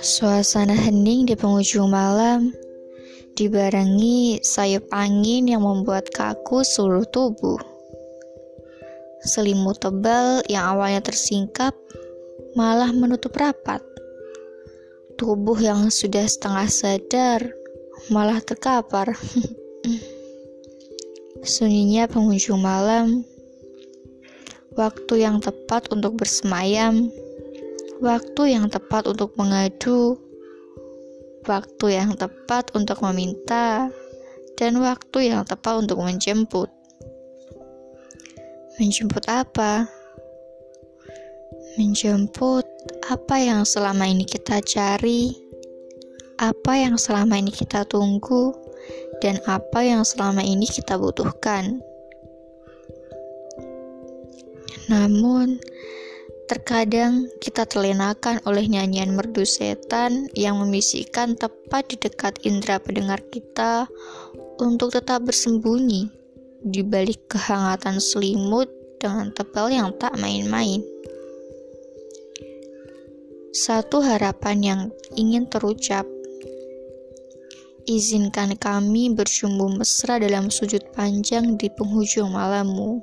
Suasana hening di penghujung malam dibarengi sayup angin yang membuat kaku seluruh tubuh. Selimut tebal yang awalnya tersingkap malah menutup rapat. Tubuh yang sudah setengah sadar malah terkapar. Sunyinya penghujung malam, waktu yang tepat untuk bersemayam waktu yang tepat untuk mengadu, waktu yang tepat untuk meminta, dan waktu yang tepat untuk menjemput. Menjemput apa? Menjemput apa yang selama ini kita cari, apa yang selama ini kita tunggu, dan apa yang selama ini kita butuhkan. Namun, Terkadang kita terlenakan oleh nyanyian merdu setan yang membisikkan tepat di dekat indera pendengar kita untuk tetap bersembunyi di balik kehangatan selimut dengan tebal yang tak main-main. Satu harapan yang ingin terucap. Izinkan kami berjumbu mesra dalam sujud panjang di penghujung malammu.